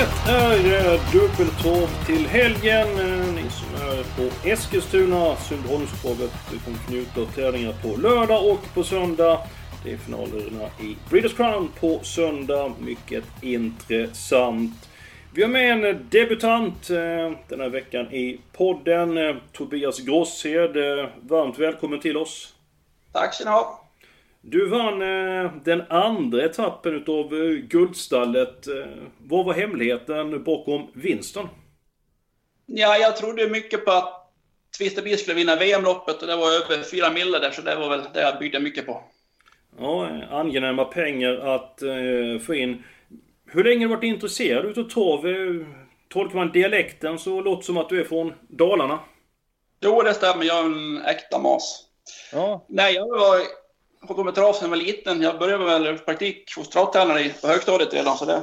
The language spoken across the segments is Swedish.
Det är Dubbeltorp dubbeltorv till helgen. Ni som är på Eskilstuna, Sundbyholmstorvet, du kommer få njuta av tävlingar på lördag och på söndag. Det är finalerna i Breeders' Crown på söndag. Mycket intressant. Vi har med en debutant eh, den här veckan i podden. Eh, Tobias Grosshed. Eh, varmt välkommen till oss. Tack ska ni ha. Du vann eh, den andra etappen utav eh, Guldstallet. Eh, vad var hemligheten bakom vinsten? Ja, jag trodde mycket på att Twisterbil skulle vinna VM-loppet och det var över 4 mille där, så det var väl det jag byggde mycket på. Ja, eh, angenäma pengar att eh, få in. Hur länge har du varit intresserad utav torv? Eh, Tolkar man dialekten så låter det som att du är från Dalarna. Jo, det stämmer. Jag är en äkta mas. Ja. Nej, jag var, har kommit trav sedan jag var liten. Jag började väl praktik hos travtränare på högstadiet redan, så det...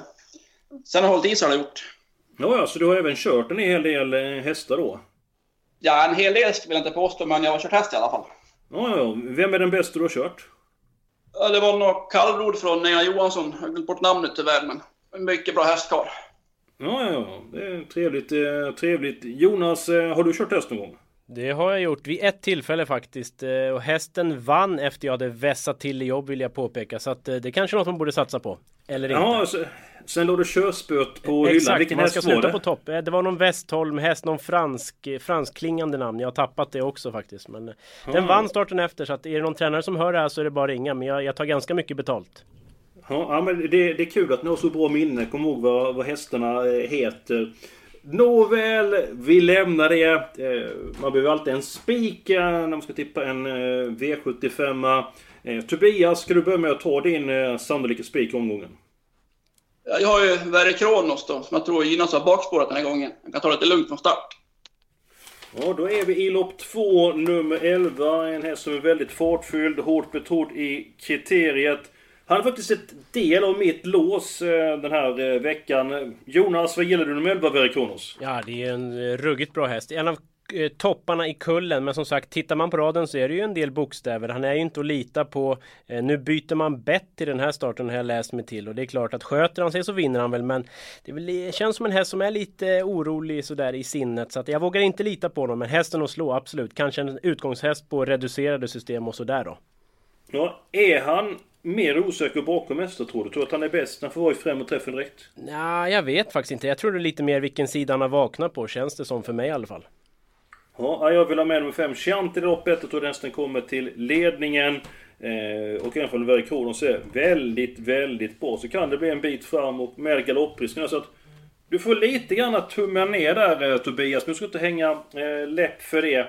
Sen har jag hållit i så har jag gjort. Ja, ja, så du har även kört en hel del eh, hästar då? Ja, en hel del vill jag inte påstå, men jag har kört häst i alla fall. Ja, ja. Vem är den bästa du har kört? Ja, Det var något kallblod från Nea Johansson. Jag har glömt bort namnet tyvärr, men en mycket bra hästkarl. Ja, ja, ja. Det är trevligt. Eh, trevligt. Jonas, eh, har du kört häst någon gång? Det har jag gjort vid ett tillfälle faktiskt. Eh, Och hästen vann efter jag hade vässat till i jobb vill jag påpeka. Så att eh, det är kanske är något man borde satsa på. Eller inte. Ja, så, sen låg det körspöet på hyllan. Exakt, Vilken man häst ska var sluta det? på topp. Eh, Det var någon Westholm häst, någon fransk, eh, franskklingande namn. Jag har tappat det också faktiskt. Men eh, den vann starten efter så att är det någon tränare som hör det här så är det bara att ringa. Men jag, jag tar ganska mycket betalt. Ja, ja, men det, det är kul att ni har så bra minne. Kom ihåg vad, vad hästarna eh, heter. Nåväl, vi lämnar det. Eh, Man behöver alltid en spik när man ska tippa en eh, V75. Eh, Tobias, ska du börja med att ta din sannolika spik i omgången? Ja, Jag har ju Verre Kronos då, som jag tror gynnas av bakspåret den här gången. Jag kan ta det lite lugnt från start. Ja, då är vi i lopp två, nummer 11. En häst som är väldigt fartfylld, hårt betrodd i kriteriet. Han är faktiskt ett del av mitt lås eh, den här eh, veckan. Jonas, vad gillar du nummer 11, Verre Kronos? Ja, det är en eh, ruggigt bra häst. En av topparna i kullen. Men som sagt, tittar man på raden så är det ju en del bokstäver. Han är ju inte att lita på. Nu byter man bett till den här starten har jag läst mig till. Och det är klart att sköter han sig så vinner han väl. Men det väl, det känns som en häst som är lite orolig sådär i sinnet. Så att jag vågar inte lita på honom. Men hästen att slå, absolut. Kanske en utgångshäst på reducerade system och sådär då. Ja, är han mer osäker bakom hästar tror du? Tror du att han är bäst när han får vara i främre träffen direkt? Nej, jag vet faktiskt inte. Jag tror det är lite mer vilken sida han har vaknat på. Känns det som för mig i alla fall. Ja, jag vill ha med nummer 5, Chianti i loppet. Jag tror den hästen kommer till ledningen. Eh, och även om Verre Kronos är väldigt, väldigt bra så kan det bli en bit fram och med galopprisken. Så att du får lite grann tumma ner där eh, Tobias, men du ska inte hänga eh, läpp för det.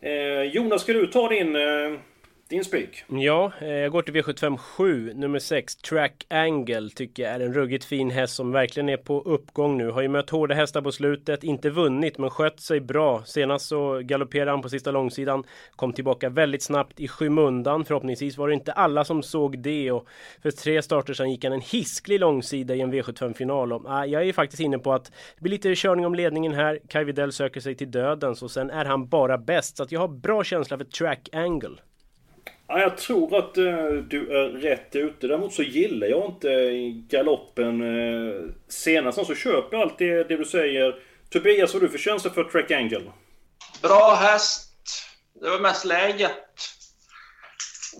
Eh, Jonas, ska du ta din, eh, din spik? Ja, eh, jag går till V75 7, nummer 6, Track Angle, tycker jag är en ruggigt fin häst som verkligen är på uppgång nu. Har ju mött hårda hästar på slutet, inte vunnit men skött sig bra. Senast så galopperade han på sista långsidan, kom tillbaka väldigt snabbt i skymundan. Förhoppningsvis var det inte alla som såg det och för tre starter sedan gick han en hisklig långsida i en V75-final. Ah, jag är ju faktiskt inne på att det blir lite körning om ledningen här. Kai Widell söker sig till dödens och sen är han bara bäst. Så att jag har bra känsla för Track Angle. Ja, jag tror att eh, du är rätt ute. Däremot så gillar jag inte galoppen. Eh, senast så köper jag alltid det du säger. Tobias, vad du för känsla för Track Angle? Bra häst. Det var mest läget.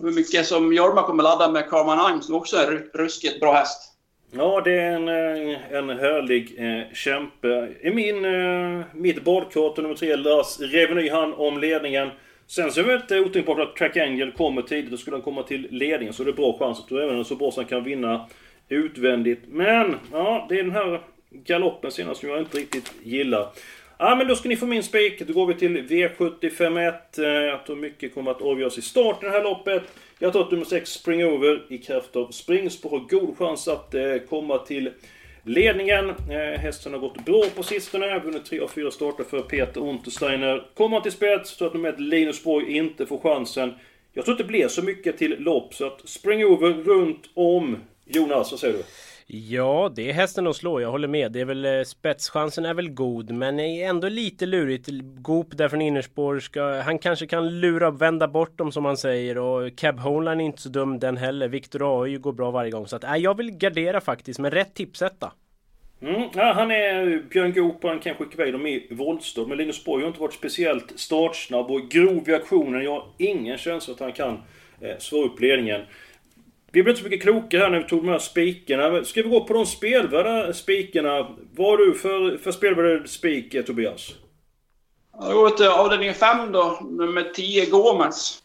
Hur mycket som Jorma kommer ladda med Carman Heim som också är ru- ruskigt bra häst. Ja, det är en, eh, en härlig eh, kämpe. I min, eh, mitt badkort nummer tre, Lars Reveny, han om ledningen. Sen så är det inte otänkbart att Track Angel kommer tidigt och skulle han komma till ledningen så är det bra chans att du även så bra som han kan vinna utvändigt. Men, ja, det är den här galoppen senast som jag inte riktigt gillar. Ja, men då ska ni få min spik. Då går vi till V751. Eh, jag tror mycket kommer att avgöras i starten i det här loppet. Jag tror att nummer 6 Spring Over i kraft av springspår har god chans att eh, komma till ledningen. Eh, hästen har gått bra på sistone. Vunnit tre av fyra starter för Peter Untersteiner. Kommer han till spets så att nummer ett Linus Borg inte får chansen. Jag tror inte det blir så mycket till lopp så att Spring Over runt om. Jonas, vad säger du? Ja, det är hästen att slå. Jag håller med. Det är väl eh, spetschansen är väl god, men är ändå lite lurigt. Goop där från innerspår ska, han kanske kan lura och vända bort dem som man säger och Cab Homeline är inte så dum den heller. Victor AI går bra varje gång så att äh, jag vill gardera faktiskt, men rätt tipsetta. Mm, ja, han är eh, Björn Goop han kan skicka iväg dem i våldsdom. Men Linus Borg har inte varit speciellt startsnabb och grov i aktionen. Jag har ingen känsla att han kan eh, svara upp ledningen. Vi blev inte så mycket klokare här när vi tog de här spikarna. Ska vi gå på de spelvärda spikarna? Vad har du för, för spelvärd spik, Tobias? Jag går till avdelning 5 då, nummer 10, Gomes.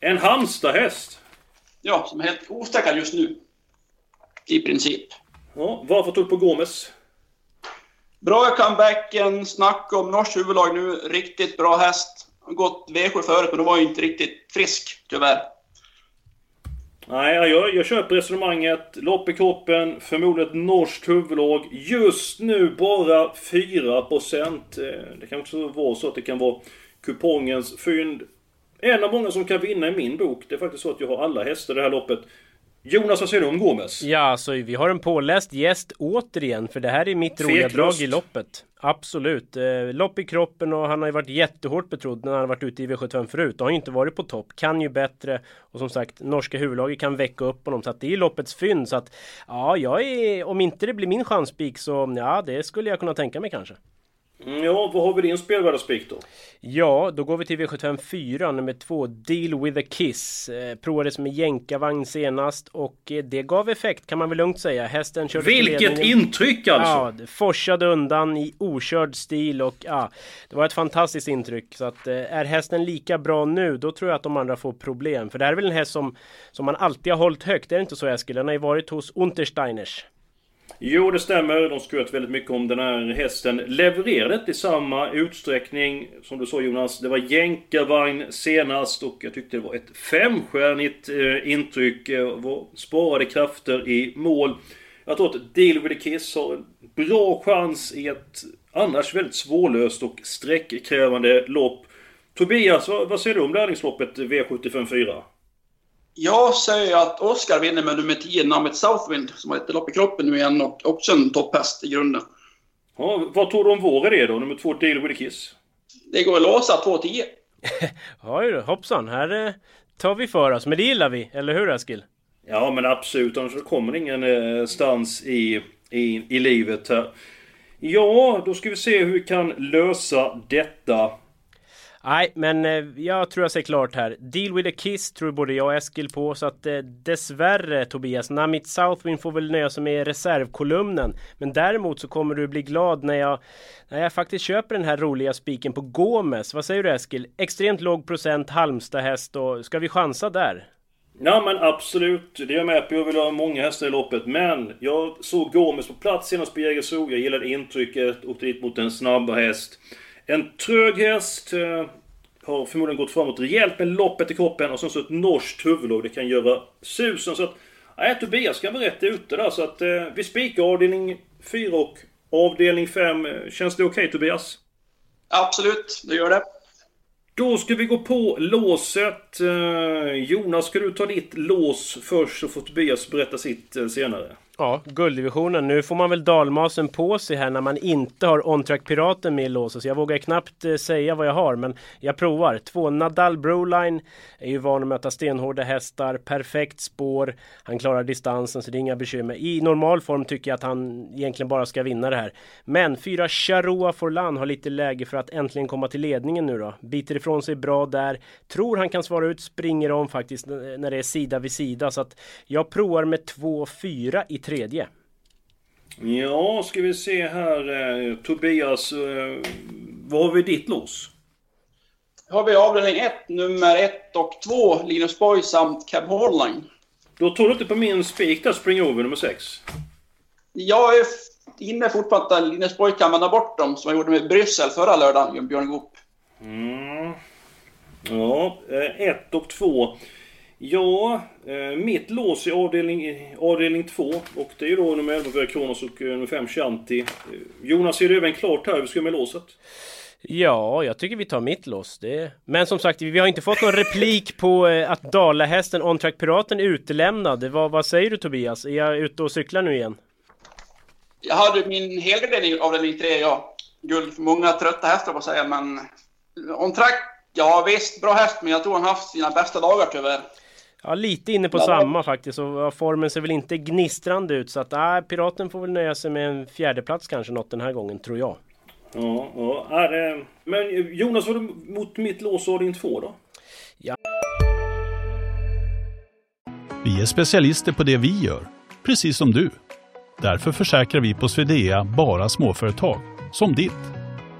En Halmstad-häst? Ja, som är helt ostäckad just nu. I princip. Ja, varför tog du på Gomes? Bra i comebacken, snack om norskt huvudlag nu. Riktigt bra häst. Gått V7 förut, men då var ju inte riktigt frisk, tyvärr. Nej, jag, jag köper resonemanget. Lopp i kroppen, förmodligen ett norskt huvudlag. Just nu bara 4%. Eh, det kan också vara så att det kan vara kupongens fynd. En av många som kan vinna i min bok. Det är faktiskt så att jag har alla hästar i det här loppet. Jonas, vad säger du om Gomes? Ja, alltså vi har en påläst gäst återigen, för det här är mitt roliga drag i loppet. Absolut. Eh, lopp i kroppen och han har ju varit jättehårt betrodd när han har varit ute i V75 förut. Och har ju inte varit på topp. Kan ju bättre. Och som sagt, norska huvudlaget kan väcka upp honom. Så att det är loppets fynd. Så att ja, jag är... Om inte det blir min chanspik så ja, det skulle jag kunna tänka mig kanske. Mm, ja, vad har vi din spelvärda spik då? Ja, då går vi till V75 4, nummer 2, Deal with a Kiss. Eh, provades med jänkarvagn senast och eh, det gav effekt kan man väl lugnt säga. Hästen körde Vilket intryck alltså! Ja, det forsade undan i okörd stil och ja, det var ett fantastiskt intryck. Så att eh, är hästen lika bra nu, då tror jag att de andra får problem. För det här är väl en häst som, som man alltid har hållit högt, är det inte så Eskil? Den har ju varit hos Untersteiners. Jo, det stämmer. De skröt väldigt mycket om den här hästen. Levererade inte i samma utsträckning som du sa Jonas. Det var jänkarvagn senast och jag tyckte det var ett femstjärnigt eh, intryck. Eh, sparade krafter i mål. Jag tror att Deal with the Kiss har en bra chans i ett annars väldigt svårlöst och sträckkrävande lopp. Tobias, vad, vad säger du om lärlingsloppet V754? Jag säger att Oskar vinner med nummer 10, namnet Southwind, som har ett lopp i kroppen nu igen och också en topphäst i grunden. Ja, vad tror du om vår idé då, nummer 2, Deal with a Kiss? Det går att låsa 2-10. Oj då, hoppsan, här eh, tar vi för oss. Men det gillar vi, eller hur Eskil? Ja men absolut, annars kommer ingenstans eh, i, i, i livet här. Ja, då ska vi se hur vi kan lösa detta. Nej, men eh, jag tror jag ser klart här. Deal with a kiss tror både jag och Eskil på. Så att eh, dessvärre Tobias, Namit Southwind får väl nöja sig med reservkolumnen. Men däremot så kommer du bli glad när jag, när jag faktiskt köper den här roliga spiken på Gomes. Vad säger du Eskil? Extremt låg procent Halmstad häst och ska vi chansa där? Ja men absolut, det är jag med på. Jag vill ha många hästar i loppet. Men jag såg Gomes på plats senast på Jägersro. Jag gillade intrycket. Åkte dit mot en snabb häst. En trög häst. Eh, har förmodligen gått framåt rejält med loppet i kroppen och sen så ett norskt huvudlag. Det kan göra susen. Så att... Nej, Tobias kan vara rätt ute där. Så att eh, vi spikar avdelning 4 och avdelning 5. Känns det okej okay, Tobias? Absolut, det gör det. Då ska vi gå på låset. Eh, Jonas, ska du ta ditt lås först så får Tobias berätta sitt eh, senare. Ja, gulddivisionen. Nu får man väl dalmasen på sig här när man inte har OnTrack Piraten med i låset. Så jag vågar knappt eh, säga vad jag har, men jag provar. Två Nadal Broline är ju van att möta stenhårda hästar. Perfekt spår. Han klarar distansen så det är inga bekymmer. I normal form tycker jag att han egentligen bara ska vinna det här. Men fyra Charoa Forlan har lite läge för att äntligen komma till ledningen nu då. Biter ifrån sig bra där. Tror han kan svara ut, springer om faktiskt eh, när det är sida vid sida. Så att jag provar med 2-4 i tredje. Ja, ska vi se här. Eh, Tobias, eh, vad har vi ditt lås? har vi avdelning 1, nummer 1 och 2, Linus Borg samt Cab Hardline. Då tog du inte på min spik där, Spring Over nummer 6? Jag är inne fortfarande att Linus Borg kan vända bort dem som han gjorde med Bryssel förra lördagen, Björn Goop. Mm. Ja, eh, ett och två. Ja, eh, mitt lås i avdelning, avdelning två. Och det är ju då nummer 11 för Kronos och eh, nummer 5 Chianti. Jonas, ser du även klart här hur vi ska med låset? Ja, jag tycker vi tar mitt loss. Det... Men som sagt, vi har inte fått någon replik på att Dalahästen On Track Piraten är utelämnad. Vad, vad säger du Tobias? Är jag ute och cyklar nu igen? Jag hade min helgardering avdelning 3, ja. Guld för många trötta hästar på att säga, men... On Track, ja visst, bra häst, men jag tror han haft sina bästa dagar tyvärr. Ja, lite inne på samma faktiskt. Och formen ser väl inte gnistrande ut. Så att äh, Piraten får väl nöja sig med en fjärdeplats kanske något den här gången, tror jag. Ja, ja. Är, men Jonas, var du mot mitt lås avdelning 2 då? Ja. Vi är specialister på det vi gör, precis som du. Därför försäkrar vi på Swedea bara småföretag, som ditt.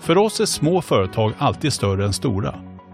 För oss är små företag alltid större än stora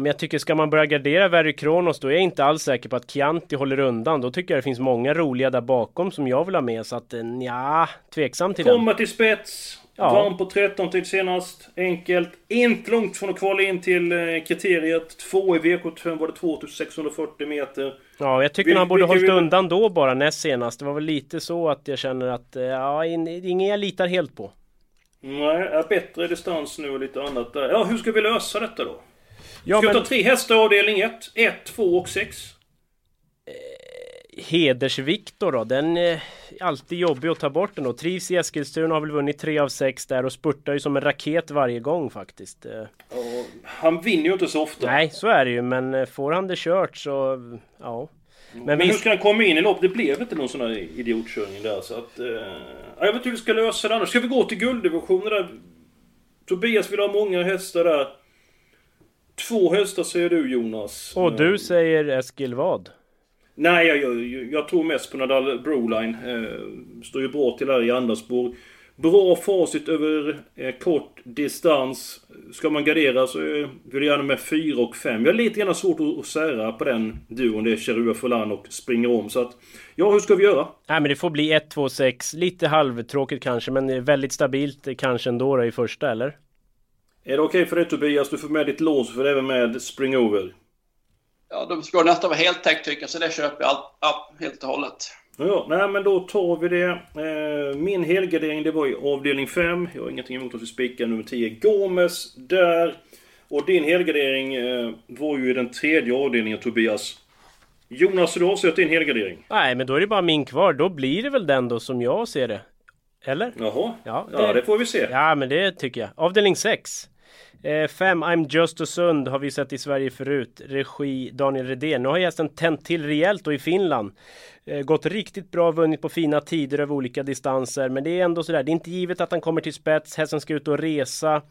Men jag tycker ska man börja gardera Very Kronos då är jag inte alls säker på att Chianti håller undan. Då tycker jag det finns många roliga där bakom som jag vill ha med så att eh, ja, tveksam till Komma den. Komma till spets. Ja. Vann på 13 tid senast. Enkelt. Inte långt från att kvala in till eh, kriteriet. Två i V75 var det 2640 meter. Ja, jag tycker Vil han borde hållit vi... undan då bara näst senast. Det var väl lite så att jag känner att eh, ja, ingen jag litar helt på. Nej, bättre distans nu och lite annat där. Ja, hur ska vi lösa detta då? Ja, ska men... ta tre hästar avdelning 1, 1, 2 och 6? Eh, Heders-Viktor då, den är alltid jobbig att ta bort den då. Trivs i Eskilstuna, har väl vunnit 3 av 6 där och spurtar ju som en raket varje gång faktiskt. Eh. Ja, han vinner ju inte så ofta. Nej, så är det ju, men eh, får han det kört så... Ja. Men, men hur ska han komma in i loppet? Det blev inte någon sån här idiotkörning där så att... Eh, jag vet inte hur vi ska lösa det annars. Ska vi gå till gulddivisionen där? Tobias vill ha många hästar där. Två hästar säger du Jonas. Och du säger Eskil vad? Nej, jag, jag, jag tror mest på Nadal Broline. Eh, står ju bra till här i andra spår. Bra facit över eh, kort distans. Ska man gardera så eh, vill jag gärna med 4 och 5. Jag har lite grann svårt att, att sära på den duon. Det är Cherua Folan och springer om. Så att, ja, hur ska vi göra? Nej, men det får bli 1, 2, 6. Lite halvtråkigt kanske, men väldigt stabilt kanske ändå då i första, eller? Är det okej okay för dig Tobias? Du får med ditt lås för även med Springover. Ja, då ska det nästan vara heltäckt tycker jag, så det köper jag allt, allt, helt och hållet. Ja, nej men då tar vi det. Eh, min helgardering det var i avdelning 5. Jag har ingenting emot att vi spikar nummer 10 Gomes där. Och din helgardering eh, var ju i den tredje avdelningen Tobias. Jonas, du har avsett din helgardering? Nej, men då är det bara min kvar. Då blir det väl den då som jag ser det. Eller? Jaha. Ja, det, ja, det får vi se. Ja, men det tycker jag. Avdelning 6. 5 fem, I'm Just a Sund har vi sett i Sverige förut. Regi Daniel Redén. Nu har hästen tänt till rejält då i Finland. Eh, gått riktigt bra, vunnit på fina tider över olika distanser. Men det är ändå sådär, det är inte givet att han kommer till spets. Hästen ska ut och resa.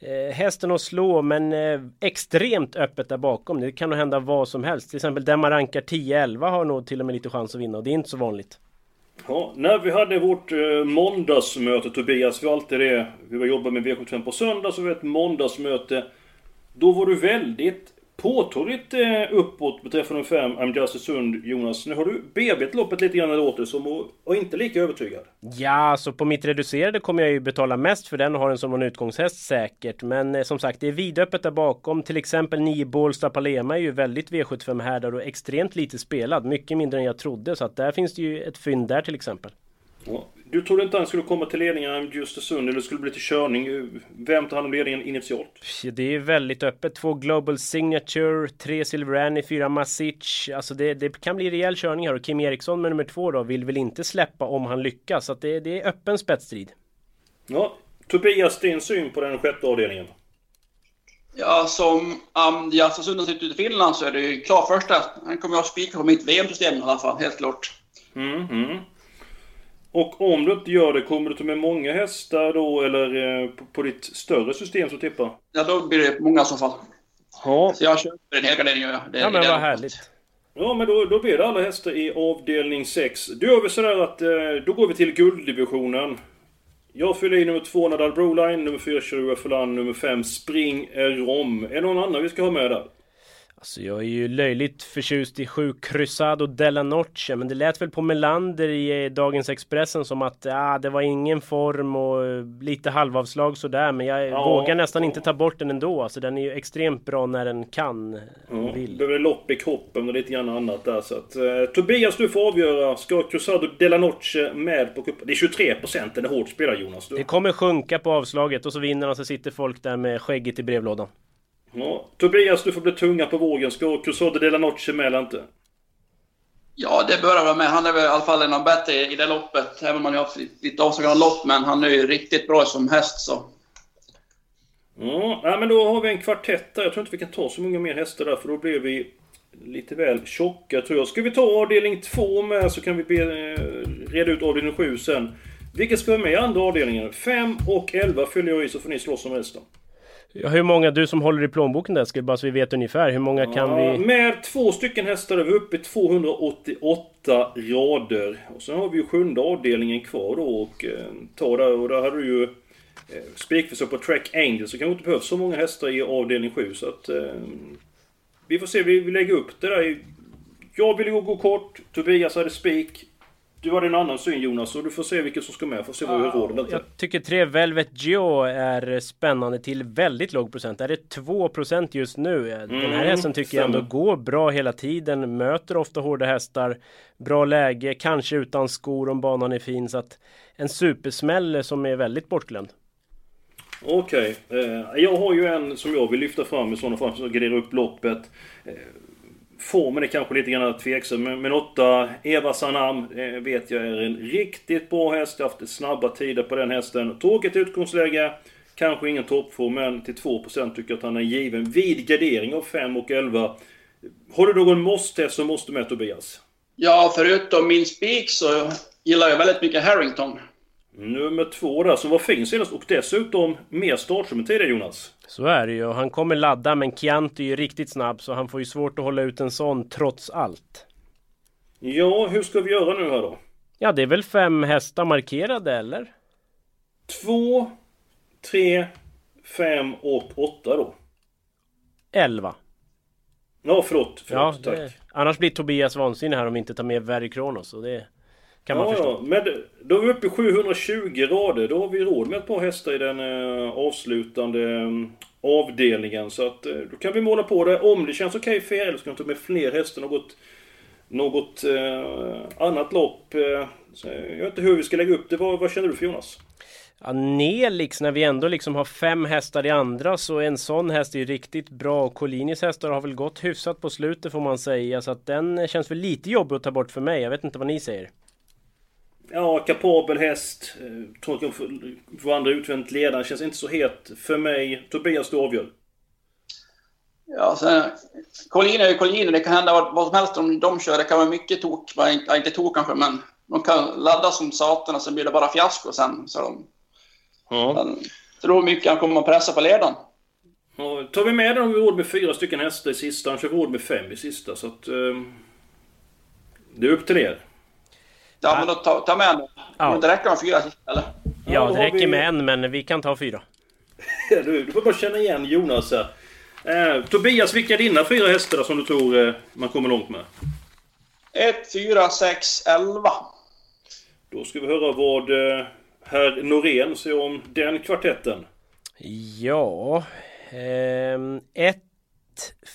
Eh, hästen att slå, men eh, extremt öppet där bakom. Det kan nog hända vad som helst. Till exempel den man rankar 10-11 har nog till och med lite chans att vinna och det är inte så vanligt. Ja, när vi hade vårt eh, måndagsmöte Tobias, vi har alltid det. Vi var jobbat med V75 på söndag, så vi ett måndagsmöte. Då var du väldigt påtagligt eh, uppåt beträffande 5 I'm Just a Sund, Jonas. Nu har du bearbetat loppet lite grann det låter som och, och inte lika övertygad. Ja, så på mitt reducerade kommer jag ju betala mest för den och har den som en utgångshäst säkert. Men eh, som sagt, det är vidöppet där bakom. Till exempel 9 Bålsta Palema är ju väldigt V75 härdad och extremt lite spelad. Mycket mindre än jag trodde. Så att där finns det ju ett fynd där till exempel. Ja. Du trodde inte han skulle komma till ledningen just Östersund eller det skulle bli till körning? Vem tar hand om ledningen initialt? Det är väldigt öppet. Två Global Signature, tre Silver Annie, fyra Masic. Alltså det, det, kan bli rejäl körning här och Kim Eriksson med nummer två då vill väl inte släppa om han lyckas. Så att det, det är öppen spetsstrid. Ja, Tobias, din syn på den sjätte avdelningen? Ja, som um, Östersund har sitter ute i Finland så är det ju klart första. Han kommer jag att spika på mitt VM-system i alla fall, helt klart. Mm, mm. Och om du inte gör det, kommer du ta med många hästar då eller eh, på, på ditt större system som tippar? Ja, då blir det många i så fall. Ja. Så jag köper en helgardering gör jag. Det, Ja men det- vad härligt. Ja, men då, då blir det alla hästar i avdelning 6. Då gör vi sådär att, eh, då går vi till gulddivisionen. Jag fyller i nummer 2 Nadal Broline, nummer 4 Chirua Fulan, nummer 5 Spring Rom. Är det någon annan vi ska ha med där? Alltså jag är ju löjligt förtjust i sju Cruzado della Noche men det lät väl på Melander i eh, Dagens Expressen som att ah, det var ingen form och eh, lite halvavslag sådär men jag Ja. vågar nästan inte ta bort den ändå. Alltså den är ju extremt bra när den kan. Ja, Vill. behöver lopp i kroppen och lite grann annat där så att... Eh, Tobias, du får avgöra. Ska Cruzado della Noche med på cupen? Det är 23% den är hårt spelad Jonas. Du. Det kommer sjunka på avslaget och så vinner han så sitter folk där med skägget i brevlådan. Ja. Tobias, du får bli tunga på vågen. Ska Cruzado della Noche med eller inte? Ja, det bör han vara med. Han är väl i alla fall en av bättre i det loppet. Även om han har haft lite avsaknad lopp, men han är ju riktigt bra som häst så. Ja, nej, men då har vi en kvartett där. Jag tror inte vi kan ta så många mer hästar där för då blir vi lite väl tjocka tror jag. Ska vi ta avdelning 2 med så kan vi be, eh, reda ut avdelning 7 sen. Vilka ska vara med i andra avdelningen? 5 och 11 fyller jag i så får ni slåss om resten. Hur många, du som håller i plånboken där, ska bara så vi vet ungefär, hur många kan Ja, vi... Med två stycken hästar är vi uppe i 288 rader. Och sen har vi ju sjunde avdelningen kvar då och eh, ta där och där har du ju eh, spikförsök på Track Angel så kanske inte behövs så många hästar i avdelning 7 så att... Eh, vi får se, vi, vi lägger upp det där i... Jag vill ju gå kort, Tobias hade spik. Du hade en annan syn Jonas och du får se vilket som ska med. Får se vad vi har råd med. Jag tycker 3 Velvet Geo är spännande till väldigt låg procent. Är det 2% just nu? Den här Mm, hästen tycker jag ändå stämmer. går bra hela tiden. Möter ofta hårda hästar. Bra läge, kanske utan skor om banan är fin. Så att en supersmäll som är väldigt bortglömd. Okej. Eh, jag har ju en som jag vill lyfta fram i sådana fall som gardera upp loppet. Formen är kanske lite grann tveksam, men, men åtta Eva Sanam eh, vet jag är en riktigt bra häst. Jag har haft snabba tider på den hästen. Tråkigt utgångsläge. Kanske ingen toppform, men till 2% tycker jag att han är given vid gardering av 5 och 11. Har du någon måste-häst som måste med Tobias? Ja, förutom min spik så gillar jag väldigt mycket Harrington. Nummer två där, som var fin senast och dessutom mer startsum än tidigare Jonas. Så är det ju. Och Han kommer ladda, men Chianti är ju riktigt snabb. Så han får ju svårt att hålla ut en sån trots allt. Ja, hur ska vi göra nu här då? Ja, det är väl fem hästar markerade, eller? Två, tre, fem och åtta då. Elva. Ja, förlåt. Ja, förlåt det, tack. annars blir Tobias vansinnig här om vi inte tar med Very Kronos. Och det kan man ja, förstå. ja, men då är vi uppe i 720 rader. Då har vi råd med ett par hästar i den eh, avslutande eh, avdelningen. Så att eh, då kan vi måla på det. Om det känns okej för er, eller ska vi ta med fler hästar? Något, något eh, annat lopp? Jag vet inte hur vi ska lägga upp det. Vad, vad känner du för Jonas? Ja, Nelix, när vi ändå liksom har fem hästar i andra så en sån häst är ju riktigt bra och Collinis hästar har väl gått hyfsat på slutet får man säga så att den känns väl lite jobbig att ta bort för mig. Jag vet inte vad ni säger. Ja, kapabel häst. Eh, tror att får andra utvändigt ledaren. Känns inte så het för mig. Tobias, du avgör. Ja, sen, Collin är ju Collin. Det kan hända vad, vad som helst om de kör. Det kan vara mycket tok. Ja, inte, tok kanske, men de kan ladda som satan och sen blir det bara fiasko sen. Så de, Ja. men, tror mycket han kommer att pressa på ledaren. Ja, tar vi med vi råd med fyra stycken hästar i sista. Har vi råd med fem i sista. Så att... Eh, det är upp till er. Ja, men då ta, ta med den. Ja. Det räcker med fyra sista, eller? Ja, det räcker med en men vi kan ta fyra. Du, du får bara känna igen Jonas här. Eh, Tobias, vilka är dina fyra hästar som du tror eh, man kommer långt med? 1, 4, 6, 11. Då ska vi höra vad eh, herr Norén säger om den kvartetten. Ja... Ehm, 1,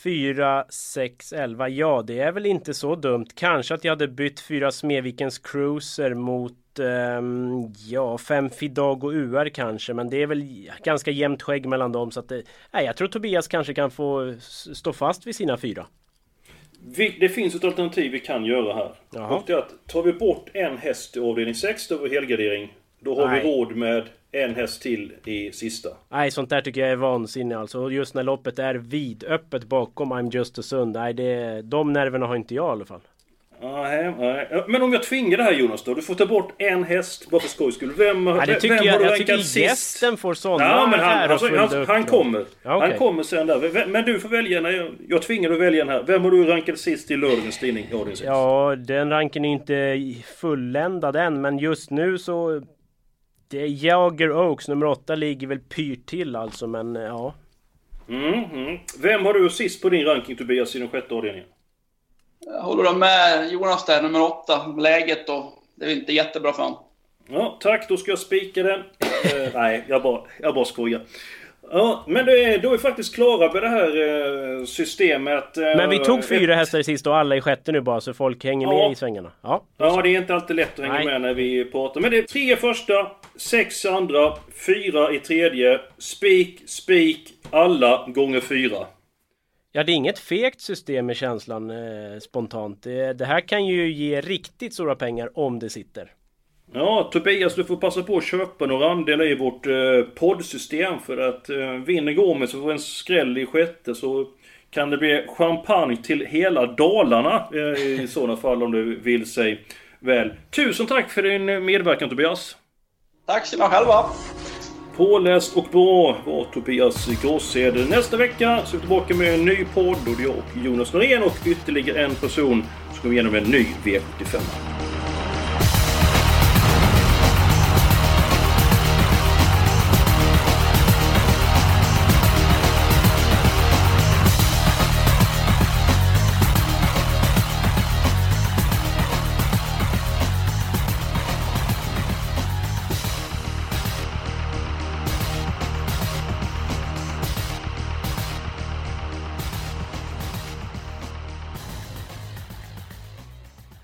4, 6, 11. Ja, det är väl inte så dumt. Kanske att jag hade bytt fyra Smedvikens Cruiser mot ehm, ja, fem Fidago UR kanske. Men det är väl ganska jämnt skägg mellan dem. Så att det, nej, jag tror Tobias kanske kan få stå fast vid sina fyra. Vi, det finns ett alternativ vi kan göra här. Jaha. Och det är att tar vi bort en häst i avdelning 6, då vi helgardering. Då har Nej. vi råd med en häst till i sista. Nej, sånt där tycker jag är vansinne alltså. Och just när loppet är vidöppet bakom I'm Just a Sund. Nej, det, de nerverna har inte jag i alla fall. Nej, nej. Men om jag tvingar det här Jonas då? Du får ta bort en häst bara för skojs skull. Vem, Ja, det tycker vem jag, har du jag tycker sist? gästen får sådana Ja, men han, alltså, han, han kommer. Ja, okej. Han kommer sen där. Men du får välja. När jag, jag tvingar dig att välja den här. Vem har du rankat sist i lördagens tidning? Audience? Ja, den ranken är inte fulländad än, men just nu så... Det är Jager Oaks, nummer åtta, ligger väl pyrt till alltså, men ja. Mm, mm. Vem har du sist på din ranking Tobias i den sjätte avdelningen? Jag håller då med Jonas där, nummer åtta. Läget då, det är inte jättebra för honom. Ja, tack. Då ska jag spika den. Eh, nej, jag bara, jag bara skojar. Ja, men det är, då är faktiskt klara med det här eh, systemet. eh, Men vi tog fyra hästar i sista och alla i sjätte nu bara, så folk hänger med Ja. i svängarna. Ja, Ja, det är inte alltid lätt att hänga Nej. med när vi pratar. Men det är tre första, sex andra, fyra i tredje. Spik, spik, alla gånger fyra. Ja, det är inget fegt system med känslan eh, spontant. Det, det här kan ju ge riktigt stora pengar om det sitter. Ja, Tobias, du får passa på att köpa några andelar i vårt eh, poddsystem för att eh, vinner Gomes och får en skräll i sjätte så kan det bli champagne till hela Dalarna eh, i sådana fall om du vill sig väl. Tusen tack för din medverkan Tobias! Tack ska ni ha själva! Påläst och bra var Tobias Gråsed. Nästa vecka så är vi tillbaka med en ny podd och det är jag och Jonas Norén och ytterligare en person som går igenom en ny V75.